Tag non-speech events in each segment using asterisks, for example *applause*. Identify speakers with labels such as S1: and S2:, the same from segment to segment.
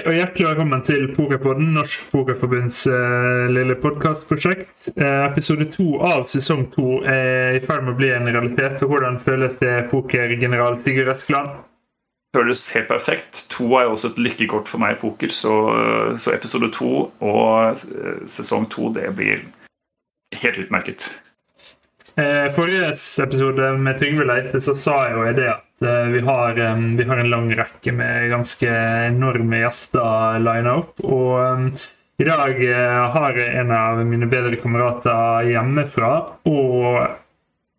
S1: Hei og hjertelig velkommen til Pokerpodden, Norsk Pokerforbunds eh, lille podkastprosjekt. Eh, episode to av sesong to er i ferd med å bli en realitet. og Hvordan føles det, pokergeneral Sigurd Eskeland?
S2: føles helt perfekt. To er jo også et lykkekort for meg i poker, så, så episode to og eh, sesong to det blir helt utmerket.
S1: Eh, forrige episode med Trygve Leite så sa jeg jo i det at vi har, eh, vi har en lang rekke med ganske enorme gjester lina opp. Og eh, i dag eh, har jeg en av mine bedre kamerater hjemmefra. Og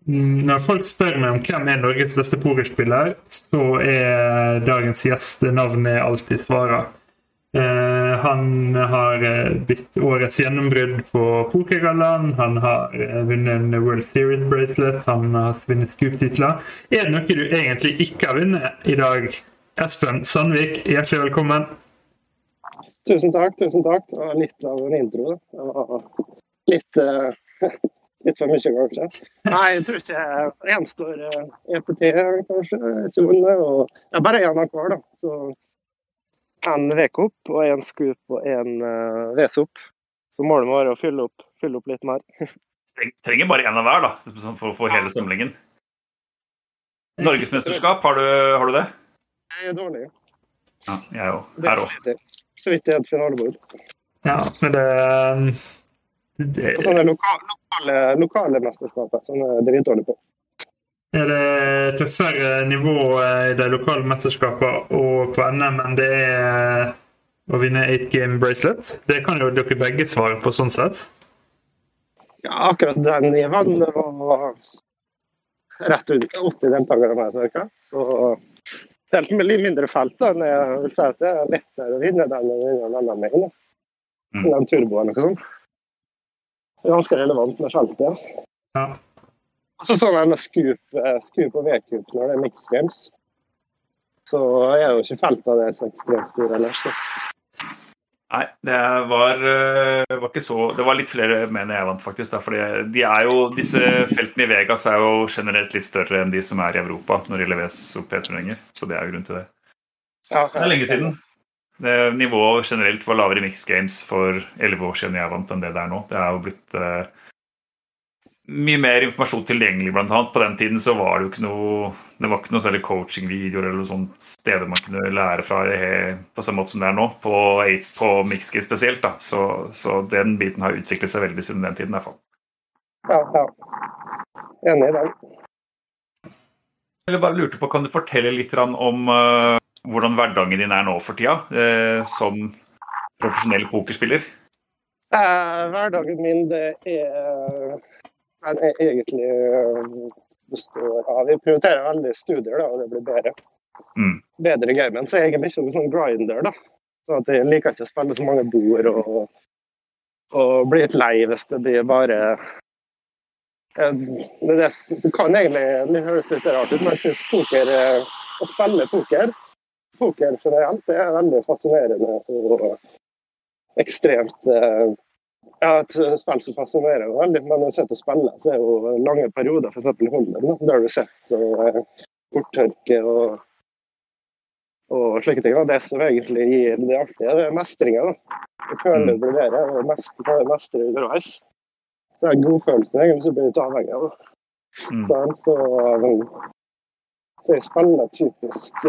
S1: mm, når folk spør meg om hvem er Norges beste pokerspiller, så er dagens gjest navnet jeg alltid svarer. Eh, han har eh, blitt årets gjennombrudd på Pokergallaen. Han har eh, vunnet en World Series bracelet. Han har vunnet Scoop-titler. Er det noe du egentlig ikke har vunnet i dag? Espen Sandvik, hjertelig velkommen.
S3: Tusen takk. tusen takk. Det var litt av en intro. Det var litt, uh, *laughs* litt for mye, kanskje. Nei, jeg tror ikke jeg gjenstår EPT, kanskje. Ikke vunnet. Og det er bare én av hver, da. Så en V-kopp og en scoop og en uh, V-sopp. Så målet må være å fylle opp, fylle opp litt mer. *laughs*
S2: Trenger bare én av hver da, for å få hele samlingen. Norgesmesterskap, har du, har du det?
S3: Jeg er dårlig.
S2: Ja, jeg òg. Her òg.
S3: Så vidt jeg et finalebord.
S1: Ja, men det, det...
S3: Og sånne lokale, lokale, mesterskap er jeg dritdårlig på.
S1: Er det tøffere nivå i de lokale mesterskapene og på NM enn det er å vinne 8 game bracelet? Det kan jo dere begge svare på sånn sett.
S3: Ja, akkurat den vant, var rett under 80 deltakere med, cirka. Så det er litt mindre felt. da, men jeg vil si at Det er lettere å vinne den enn å vinne en NM. Mm. Den turboen og noe er ganske relevant med feltet.
S1: Ja.
S3: Altså sånn en scoop, scoop og V-cup når det er mixed games, så er jo ikke feltet det så ekstremt stort ellers. Så.
S2: Nei, det var, var, ikke så Det var litt flere menn jeg vant, faktisk. Da, fordi de er jo, disse feltene i Vegas er jo generelt litt større enn de som er i Europa når det gjelder VSOP-turneringer. Så det er jo grunn til det.
S3: Ja,
S2: det er lenge siden. Det, nivået generelt var lavere i mixed games for elleve år siden jeg vant enn det det er nå. Det er jo blitt mye mer informasjon tilgjengelig, blant annet. På den tiden så var det jo ikke noe det var ikke noe særlig coaching-videoer eller noe sånt steder man kunne lære fra på samme måte som det er nå, på, på Mixkit spesielt. da, så, så, den biten har utviklet seg veldig siden den tiden. i hvert fall.
S3: Ja, ja. Enig i den.
S2: Jeg bare lurte på, Kan du fortelle litt om uh, hvordan hverdagen din er nå for tida, uh, som profesjonell pokerspiller?
S3: Uh, hverdagen min det er egentlig består av Vi prioriterer veldig studier, da, og det blir bedre.
S2: Mm.
S3: Bedre gamen. Så jeg er ikke noen sånn grinder, da. Så jeg liker ikke å spille så mange bord og, og bli litt lei hvis det blir bare det, det, det kan egentlig det høres litt rart ut, men jeg syns poker Å spille poker, poker generelt, det er veldig fascinerende og ekstremt ja, et spill som fascinerer meg veldig. Men når jeg sitter og spiller, så er det jo lange perioder, f.eks. Holmen. Da har du sett og borttørke og, og slike ting. Det som egentlig gir det artige, det er mestringa. Jeg føler det blir bedre. og mestrer, mestre underveis. Så det er godfølelsen egentlig så blir litt avhengig av. Mm. Sånn, så, så jeg spiller typisk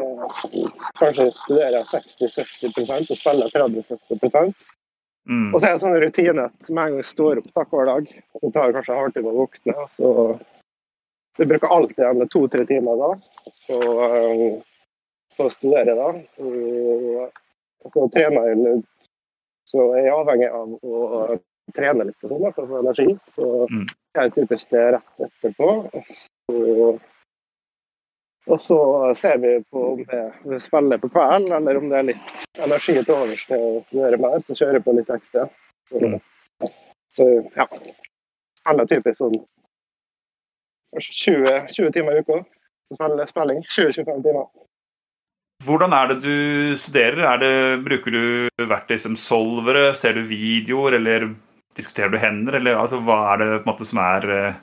S3: Kanskje jeg studerer 60-70% og spiller 30-40
S2: Mm.
S3: Og så er det sånn rutine at med en gang jeg står opp da, hver dag, så tar det kanskje en halvtime å våkne. Så jeg bruker alltid gjerne to-tre timer da på, um, på, å studere. da. Og, så trener jeg Så jeg er avhengig av å trene litt og sånn da, for å få energi. Så
S2: mm.
S3: jeg er typisk det rett etterpå. Og så og så ser vi på om det spiller på kvelden, eller om det er litt energi til overs til å studere mer. Så kjører jeg på litt ekstra. Så,
S2: Mm.
S3: så ja. Spiller typisk sånn 20, 20 timer i uka. Spiller spilling 20-25 timer.
S2: Hvordan er det du studerer? Er det, bruker du verktøy som solvere? Ser du videoer, eller diskuterer du hender? Eller altså, hva er det måte som er eh,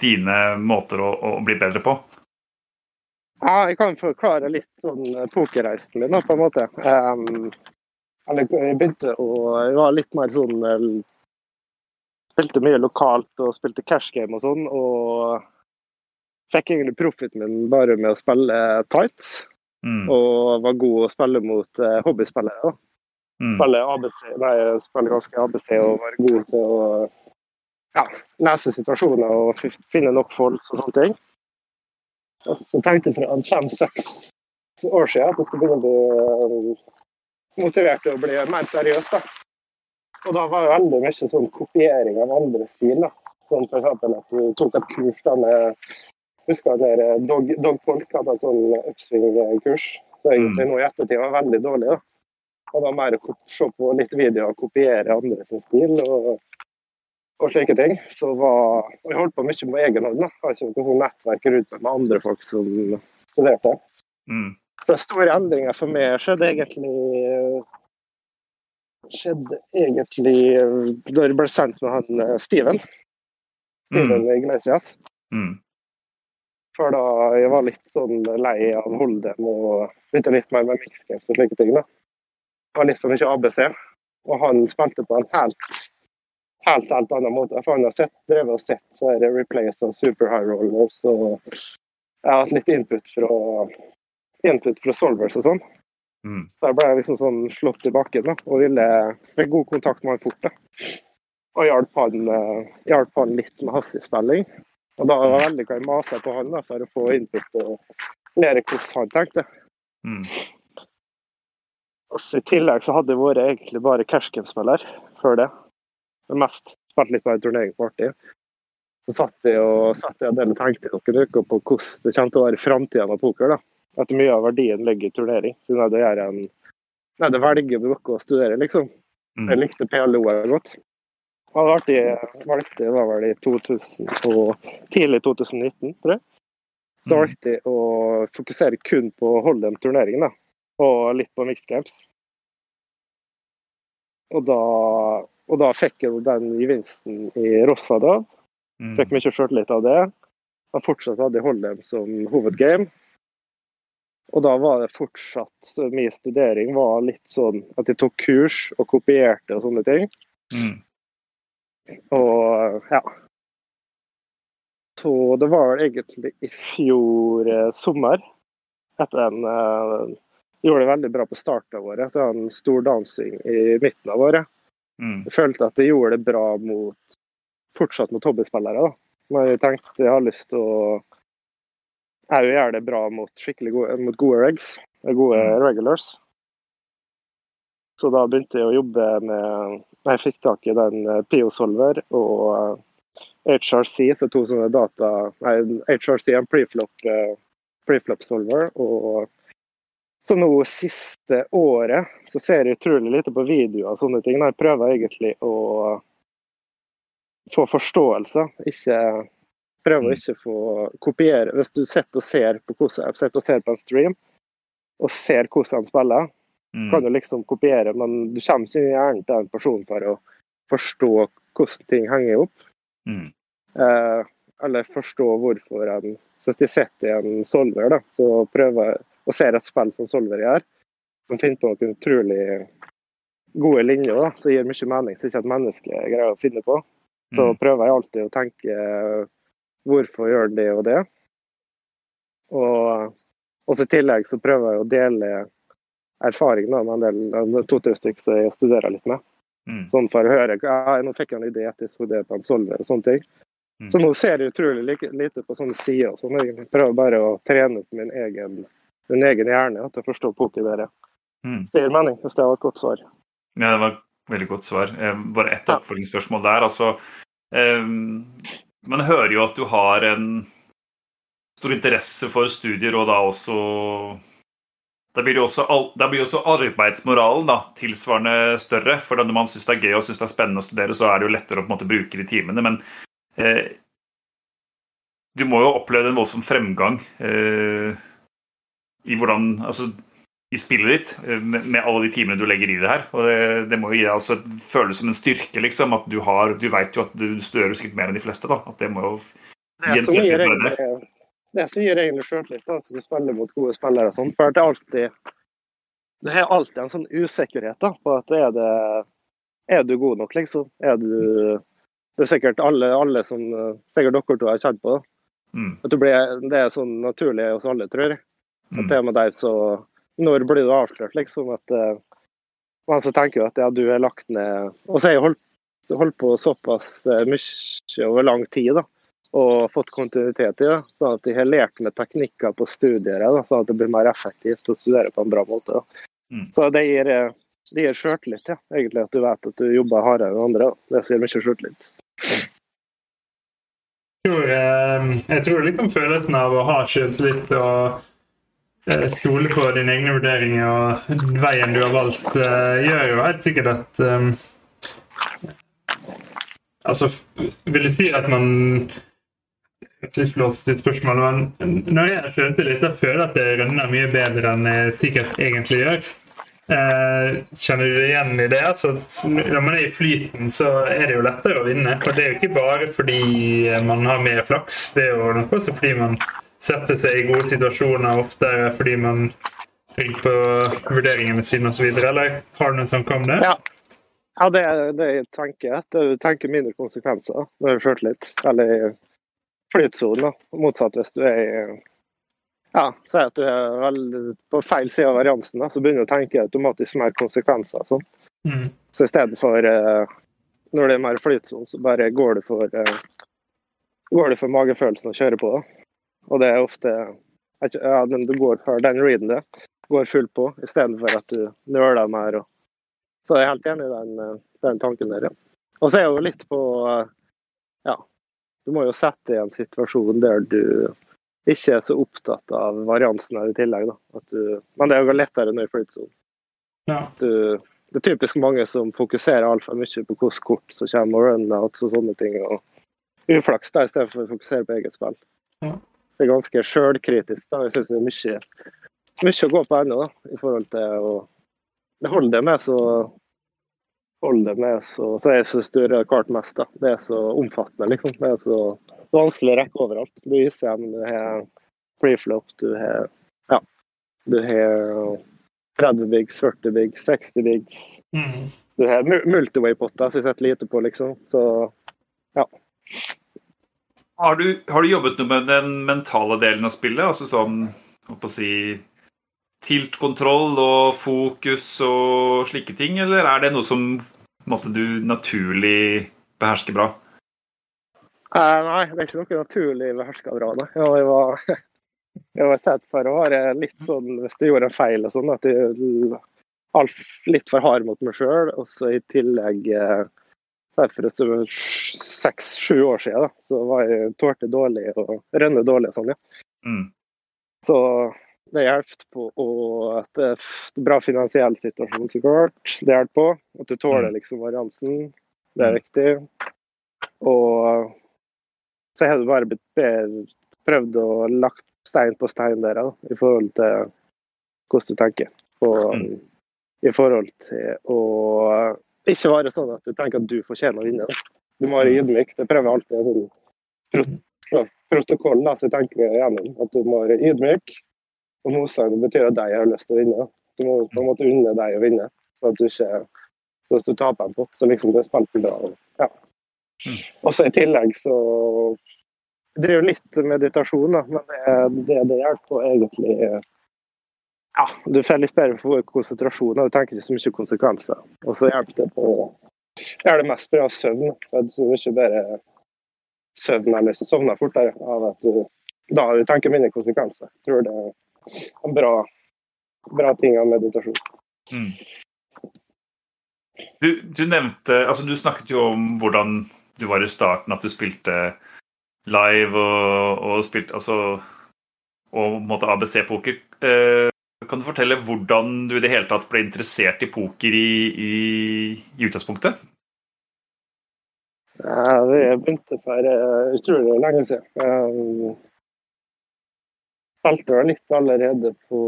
S2: dine måter å, å bli bedre på?
S3: Ja, jeg kan forklare litt sånn pokerreisen min, på en måte. Um, Eller jeg begynte å Jeg var litt mer sånn eh, Spilte mye lokalt og spilte cash game og sånn. Og fikk egentlig profiten min bare med å spille tight.
S2: Mm.
S3: Og var god å spille mot uh, hobbyspillere.
S2: Mm.
S3: Spille ABC, nei, spille ganske ABC og være god til å ja, lese situasjoner og finne nok folk og sånne ting. Og så tenkte jeg for fem-seks år siden at jeg skulle begynne å bli eh, motivert til å bli mer seriøs. da. Og da var det veldig mye sånn kopiering av andre stil. da. Sånn f.eks. at du tok et kurs da med Husker jeg der Dog, Dog Polk hadde et sånn upsving-kurs. Så egentlig nå i ettertid var veldig dårlig. da. Og da mer å se på litt videoer og kopiere andre sin stil og, og slike ting. Så var, jeg holdt på mye på egen hånd. ikke noe sånn nettverk rundt meg med andre folk som studerte.
S2: Mm.
S3: Så store endringer for meg skjedde egentlig skjedde egentlig da jeg ble sendt med han eh, Steven. Steven
S2: Mm.
S3: Iglesias.
S2: Mm.
S3: For da jeg var litt sånn lei av Holdem og begynte litt mer med mixgames og slike ting. da. Det var litt for mye ABC. Og han spilte på en helt helt, helt annen måte. For han har sett, drevet og sett så er det replays av super high rollers. Og jeg har hatt litt input fra, input fra solvers og sånn.
S2: Mm.
S3: Så jeg ble liksom sånn slått i bakken da, og ville fikk god kontakt med han fort. da. Og hjalp han, eh, hjalp han litt med hastigspilling. Og da var det veldig hva jeg masa på han da, for å få input og lære hvordan han tenkte.
S2: Mm.
S3: Og så I tillegg så hadde jeg vært egentlig bare cashgame-spiller før det. Men mest spilt litt mer turnering på artig. Så satt jeg og satt jeg en og tenkte noen uker på hvordan det kommer til å være framtida med poker. da. At mye av verdien ligger i turnering. Siden det gjør en Nei, det velger noe å studere, liksom.
S2: Mm.
S3: Jeg likte PLO godt. Jeg det var artig, valgte jeg var vel i 2000 og tidlig 2019, tror jeg. Så
S2: Mm.
S3: valgte jeg å fokusere kun på å holde en turnering, da. Og litt på mixed games. Og da, og da fikk jeg den gevinsten i Rossa da.
S2: Mm.
S3: Fikk mye sjøltillit av det. Og fortsatt hadde jeg Holdem som hovedgame. Og da var det fortsatt så Min studering var litt sånn at jeg tok kurs og kopierte og sånne ting.
S2: Mm.
S3: Og ja. Så det var egentlig i fjor eh, sommer, etter en eh, Gjorde det veldig bra på starten av året. etter en stor dansing i midten av året.
S2: Mm.
S3: Jeg følte at jeg gjorde det bra mot fortsatt mot hobbyspillere. da. Men jeg tenkte jeg har lyst til å òg gjøre det bra mot skikkelig gode, mot gode regs, gode
S2: Mm.
S3: regulars. Så da begynte jeg å jobbe med Jeg fikk tak i den eh, PO-solver og eh, HRC, så to sånne data Nei, HRC er en preflop, eh, preflop solver. Og så nå siste året så ser jeg utrolig lite på videoer og sånne ting. Jeg prøver egentlig å få forståelse, ikke prøver å ikke få kopiere. Hvis du sitter og ser på hvordan og ser på en stream og ser hvordan han spiller,
S2: Mm.
S3: kan du liksom kopiere, men du kommer ikke i hjernen til en person for å forstå hvordan ting henger opp.
S2: Mm.
S3: Eh, eller forstå hvorfor en så Hvis de setter en solver, da, så prøver jeg å ser et spill som solver gjør, som finner på noen utrolig gode linjer da, som gir mye mening, som ikke et menneske greier å finne på. Så
S2: Mm.
S3: prøver jeg alltid å tenke hvorfor gjør den det og det. Og også i tillegg så prøver jeg å dele erfaring da, med en del to-tre stykker som jeg studerer litt med.
S2: Mm.
S3: Sånn for å høre ja, Nå fikk jeg en idé etter så det på en solver og sånne ting.
S2: Mm.
S3: Så nå ser jeg utrolig lite på sånne sider. og sånn. Jeg prøver bare å trene opp min egen, min egen hjerne at til å forstå poker bedre.
S2: Mm.
S3: Det gir mening, hvis det var et godt svar.
S2: Ja, det var et veldig godt svar. Eh, bare ett oppfølgingsspørsmål der. Altså, eh, man hører jo at du har en stor interesse for studier, og da også da blir, jo også, også arbeidsmoralen da, tilsvarende større. For når man syns det er gøy og synes det er spennende å studere, så er det jo lettere å på en måte bruke de timene. Men eh, du må jo oppleve en voldsom fremgang eh, i hvordan Altså i spillet ditt, eh, med, med alle de timene du legger i det her. Og det, det må jo gi deg et føles som en styrke, liksom. At du har Du vet jo at du studerer sikkert mer enn de fleste, da. At det må jo gi en selvtillit bare det.
S3: det som gir egentlig sjøltillit, altså du spiller mot gode spillere og sånn. For det er alltid du har alltid en sånn usikkerhet da, på at er, det, er du god nok, liksom? Er du Det er sikkert alle, alle som sikkert dere to har kjent på. det.
S2: Mm.
S3: At det, blir, det er sånn naturlig hos alle, tror jeg. At
S2: Mm.
S3: det med deg så Når blir du avslørt, liksom? At uh, Man så tenker jo at ja, du er lagt ned Og så har jeg holdt, holdt på såpass eh, mye over lang tid, da. Og fått kontinuitet i det. Sånn at jeg har lært med teknikker på studier, da, sånn at det blir mer effektivt å studere på en bra måte. Da.
S2: Mm.
S3: Så det gir, eh, det gir sjøltillit, ja. egentlig. At du vet at du jobber hardere enn andre. Da. Det gir mye sjøltillit.
S1: Jeg tror, eh, jeg tror liksom følelsen av å ha selvtillit og eh, stole på dine egne vurderinger og veien du har valgt, eh, gjør jo helt sikkert at um, Altså, vil jeg si at man Litt låst spørsmål, men når jeg skjønte litt, da føler jeg at det rønner mye bedre enn jeg sikkert egentlig gjør. Eh, kjenner du deg igjen i det? Altså, når man er i flyten, så er det jo lettere å vinne. Og det er jo ikke bare fordi man har mer flaks, det er jo nok også fordi man setter seg i gode situasjoner oftere fordi man tenker på vurderingene sine osv. Eller har du noen som om det?
S3: Ja. Ja, det det jeg tenker. Du tenker mindre konsekvenser når du skjøter litt, Eller i flytsonen. Motsatt hvis du er i ja, Si at du er på feil side av variansen, da, så begynner du å tenke automatisk mer konsekvenser. Sånn.
S1: Mm.
S3: Så i stedet for eh, Når det er mer flytsone, så bare går du for eh, går du for magefølelsen og kjører på. Da. Og det er ofte ja, den, Du går for den readen det. Går fullt på, istedenfor at du nøler mer. Og, så jeg er helt enig i den, eh, den tanken der. Ja. Og så er det jo litt på Ja, du må jo sette i en situasjon der du ikke er så opptatt av variansen her i tillegg. Da. Du, men det er jo lettere når i flytsonen.
S1: Ja.
S3: Du, det er typisk mange som fokuserer altfor mye på hvilke kort som kommer, og runouts og sånne ting. og Uflaks da, i stedet for å fokusere på eget spill.
S1: Ja.
S3: Det er ganske sjølkritisk. Jeg syns det er mye, mye å gå på ennå, i forhold til å Det holder det med så holder det med så, så syns du har klart mest. da. Det er så omfattende, liksom. Det er så vanskelig å rekke overalt. Du har ICM, du har preflop, du har Ja. Du har 30 bigs, 40 bigs, 60 bigs.
S1: Mm.
S3: Du har mu- multiway-potter som jeg setter lite på, liksom. Så
S2: Har du, har du jobbet noe med den mentale delen av spillet? Altså sånn å si Tilt-kontroll og fokus og slike ting, eller er det noe som måtte du naturlig behersker bra?
S3: Eh, nei, det er ikke noe naturlig beherska bra. Nei. Jeg var, *laughs* jeg var sett for å være litt sånn hvis jeg gjorde en feil og sånn, at jeg alt litt for hard mot meg sjøl. Og så i tillegg eh, for seks-sju år siden da, så var jeg tålte dårlig og rønne dårlig og sånn, ja.
S2: Mm.
S3: Så det hjelper på at det er bra finansiell situasjon, så klart. Det hjelper på. At du tåler liksom variansen. Det er viktig. Og så har du bare blitt bedre, prøvd å lagt stein på stein der da, i forhold til hvordan du tenker. Og,
S2: Mm.
S3: I forhold til å ikke være sånn at du tenker at du fortjener å vinne. Du må være ydmyk. Det prøver jeg alltid sånn prot protokoll da, så tenker igjennom. At du må være ydmyk. Og motstander betyr at de har lyst til å vinne. Du må på en måte unne deg å vinne. Så at du ikke så hvis du taper en pott, så liksom det er spilt bra. og- Ja. Og så i tillegg så driver litt meditasjon, da, men det, det, det hjelper på egentlig Ja, du får litt bedre konsentrasjon, og du tenker ikke så mye konsekvenser. Og så hjelper det på gjør det mest bra søvn. For Du er så mye bedre søvn eller så sovner fortere av at du da du tenker mindre konsekvenser. Jeg tror det er en bra, bra ting av meditasjon.
S2: Mm. Du, du nevnte altså Du snakket jo om hvordan du var i starten, at du spilte live og, og spilte altså og på ABC-poker. Eh, kan du fortelle hvordan du i det hele tatt ble interessert i poker i, i, i utgangspunktet?
S3: Ja, det begynte for uh, utrolig lenge siden. Um, spilte vel litt allerede på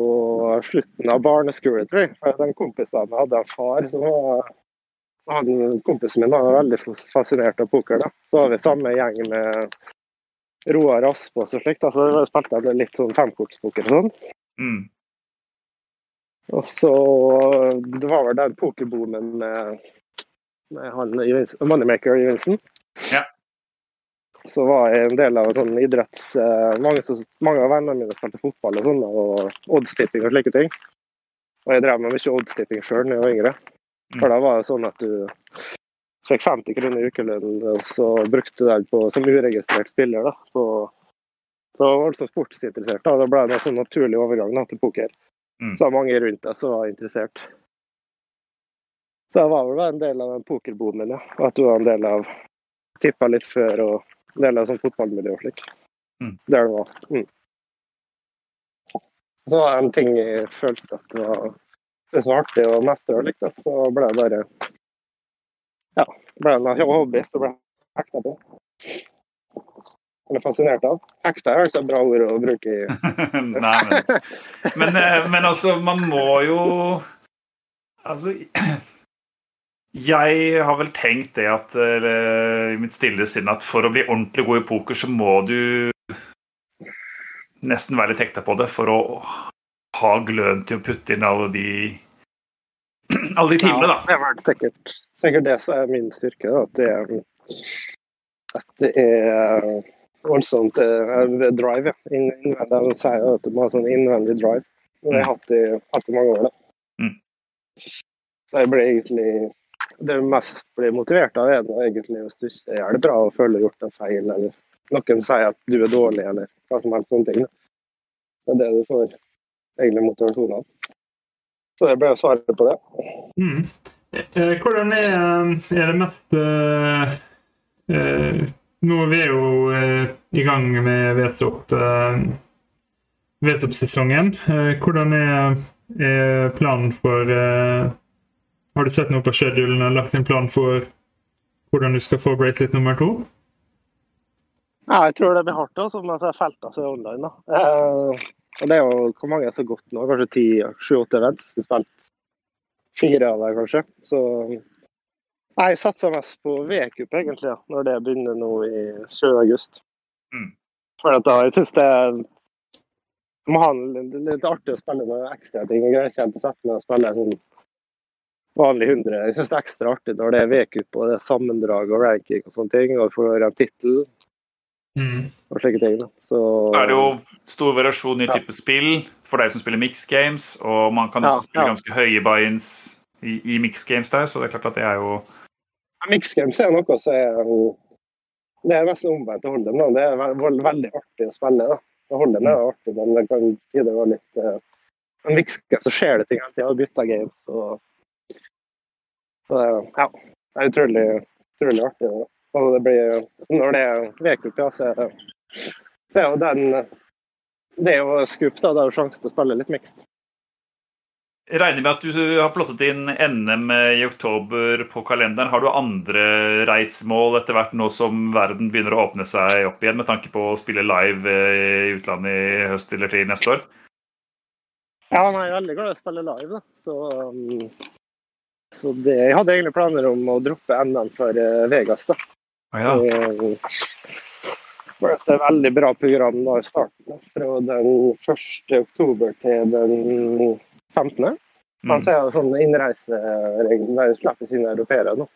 S3: slutten av barneskolen, tror jeg. For den kompisen hadde en far som var han, Kompisen min var veldig fascinert av poker. da. Så var vi samme gjeng med Roar Aspås og slikt. Altså, spilte jeg litt sånn femkortspoker og sånn.
S2: Mm.
S3: Og så Det var vel den pokerboomen med, med han Moneymaker i Vincent.
S2: Ja.
S3: Så var jeg en del av sånn idretts... eh, Mange, som- mange av vennene mine spilte fotball og sånn, og oddstipping og slike ting. Og jeg drev med mye oddstipping sjøl da jeg var yngre.
S2: Mm.
S3: For da var det sånn at du fikk 50 kroner i ukelønn, og så brukte du den på, som uregistrert spiller da, på så var det sånn sportsinteressert. da, Da ble det en sånn naturlig overgang da, til poker.
S2: Mm.
S3: Så det var mange rundt deg som var interessert. Så jeg var vel en del av den min, ja. Og at du var en del av Tippa litt før og en del av sånn fotballmiljø og slik.
S2: Mm.
S3: Der det var. Mm. Så var det en ting jeg følte at det var, syntes var artig å mestre likt. Så ble det bare Ja, ble det en hobby. Så ble hekta på. Eller fascinert av. Ekte er altså et bra ord å bruke *laughs*
S2: Nei, men, men, eh, men altså, man må jo Altså Jeg har vel tenkt det at eller, i mitt stille sinn at for å bli ordentlig god i poker, så må du nesten være litt hekta på det for å ha gløden til å putte inn alle de *clears throat* alle de timene, da.
S3: Ja, det er vel sikkert, sikkert det som er min styrke. Da, at det er, at det er voldsomt uh, drive. ja. Inn- Innvendig, ha sånn innvendig drive. Det har jeg hatt i, hatt i mange år. da.
S2: Mm.
S3: Så jeg ble egentlig Det jeg mest blir motivert av, er egentlig du ikke gjør det bra og har gjort en feil, eller noen sier at du er dårlig, eller hva som helst sånne ting. da. Det er det du får egentlig motivasjon av. Så det ble svaret på det.
S1: Mm. Eh, Hvordan er, er det mest uh, eh, Nå er vi jo eh, i gang med VSOP, eh, VSOP-sesongen. Eh, hvordan er, er planen for eh, Har du sett noe på schedulen og lagt en plan for hvordan du skal få bracelet nummer to?
S3: Ja, jeg tror det blir hardt også, men så er som er online. da. Eh, og det er jo hvor mange er så godt nå? Kanskje ti, sju-åtte events. Vi har spilt fire av dem, kanskje. Så jeg satser mest på V-cup, egentlig, ja, når det begynner nå i 7. august.
S2: Mm.
S3: For da, jeg syns det er må ha litt, litt artig å spille noen ekstra ting. Jeg greier ikke helt å sette meg og spille sånn vanlig 100. Jeg syns det er ekstra artig når det er V-cup og det er sammendrag og ranking og sånne ting, og får en tittel
S1: Mm.
S3: og slike ting. da. Så,
S2: er det jo stor variasjon i type spill for deg som spiller mix games, og man kan
S3: Ja,
S2: også spille
S3: ja.
S2: ganske høye buy-ins i, i mix games der, så det er klart at det er jo
S3: Mixed games er noe som er um, Det er nesten omvendt av Holden. da. Det er ve ve veldig artig å spille. da. Holden er artig, men det kan tider være litt uh, En Mix game så skjer det ting hele tida. Bytter games og så, Ja. Det er utrolig, utrolig artig. da. Og det blir Når det er V-cup, ja, så er det jo den Det er jo scoop, da. Det er jo sjanse til å spille litt mixed.
S2: Regner med at du har plottet inn NM i oktober på kalenderen. Har du andre reisemål etter hvert nå som verden begynner å åpne seg opp igjen, med tanke på å spille live eh, i utlandet i høst eller til neste år?
S3: Ja, jeg er veldig glad i å spille live, da. Så, um, så det, jeg hadde egentlig planer om å droppe NM for eh, Vegas, da.
S2: Ah, ja.
S3: Eh, For det er et veldig bra program da i starten. Fra den 1. oktober til den 15. Han
S2: Mm.
S3: sier jo sånn innreiseregler slipper sine europeere nå.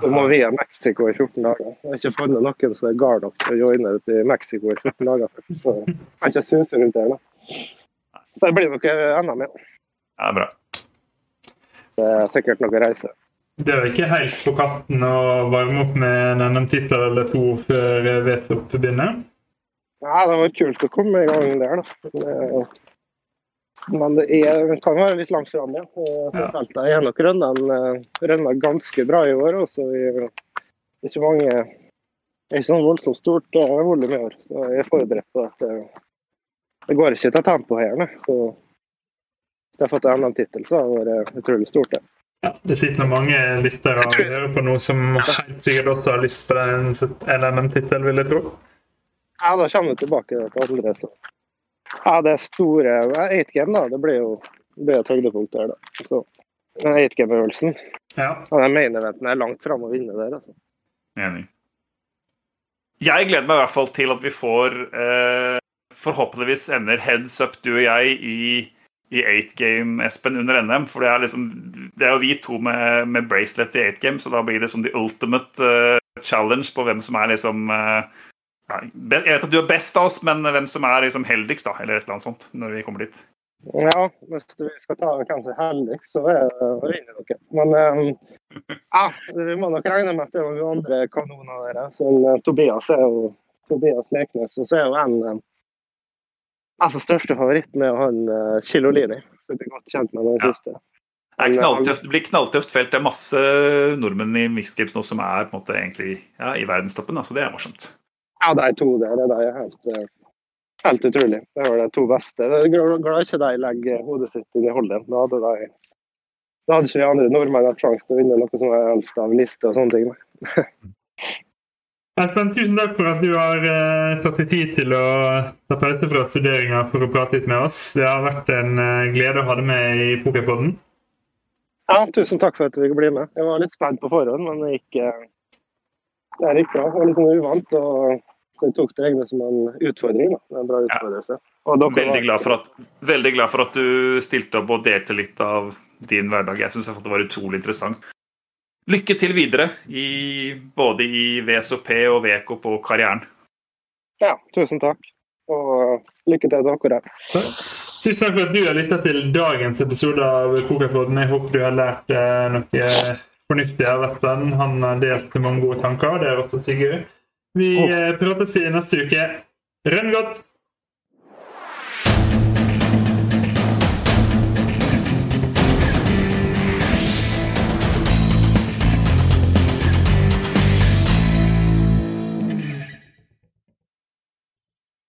S3: Så må vi ha Mexico i 14 dager. Jeg har ikke funnet noen som er gal nok til å joine til i Mexico i 14 dager først. Så jeg kan ikke suse rundt der, nå. Så det blir nok enda mer.
S2: Ja, bra.
S3: Det er sikkert noe reise.
S1: Det er jo ikke helt på katten å varme opp med en NM-tittel eller to før VSOP begynner.
S3: Ja, det var kult å komme i gang der, da. Men, er, kan være litt langt fram, ja. Feltet er nok rønna rønna ganske bra i år. også. Det er ikke mange Det er ikke sånn voldsomt stort eh, volum i år, så jeg er forberedt på at det, det går ikke til tempo her. Ne. Så hvis jeg har fått en NM-tittel, så har det vært utrolig stort. det.
S1: Ja, det sitter mange lyttere og hører på noe som helt sikkert også har lyst på en NM-tittel, vil jeg tro.
S3: Ja, da kommer vi tilbake til andre. Så. Ja, det store 8-game, da. Det blir jo det høydepunkt der, da. Så 8-game-øvelsen.
S1: Ja.
S3: Og den main eventen er langt framme å vinne der, altså.
S2: Enig. Jeg gleder meg i hvert fall til at vi får eh, Forhåpentligvis ender heads up, du og jeg, i i 8 game, Espen, under NM. For det er, liksom, det er jo vi to med, med bracelet i 8 game, så da blir det som the ultimate eh, challenge på hvem som er liksom uh, Jeg vet at du er best av oss, men hvem som er liksom heldigst, da, eller et eller annet sånt, når vi kommer dit.
S3: Ja, hvis vi skal ta kanskje heldigst, så er det vinner dere. Men um, *laughs* ja, vi må nok regne med at det er noen andre kanoner der. Som uh, Tobias er jo Tobias Leknes, og så er jo en um, altså største favoritten er han Kilolini. Jeg er godt kjent med den siste.
S2: Det, knalltøft, det blir knalltøft felt. Det er masse nordmenn i mixed games nå som er på en måte egentlig ja, i verdenstoppen. Så det er morsomt.
S3: Ja, de to der det er helt, eh, helt utrolig. Det var de to beste. Glad ikke de legger hodet sitt i holdet. Da hadde, de, da hadde ikke vi andre nordmenn hatt sjanse til å vinne noe som er helst av liste og sånne ting. *laughs*
S1: Espen, tusen takk for at du har uh, tatt deg tid til å ta pause fra studeringa for å prate litt med oss. Det har vært en uh, glede å ha deg med i Pokerpodden.
S3: Ja, tusen takk for at du fikk bli med. Jeg var litt spent på forhånd, men det gikk, uh, det gikk bra. Det var litt sånn uvant. og jeg tok det egentlig som en utfordring. Da. En bra utfordrelse.
S2: Veldig, glad for at, veldig glad for at du stilte opp og delte litt av din hverdag. Jeg syns det var utrolig interessant lykke til videre, i, både i VSOP og VK på karrieren.
S3: Ja, tusen takk. Og lykke til til dere.
S1: Tusen takk for at du har lytta til dagens episode av Pokerpodden. Jeg håper du har lært eh, noe fornuftig av Vesten. Han har delt mange gode tanker. Det er også Sigurd. Vi oh. prates i neste uke. Rønn godt!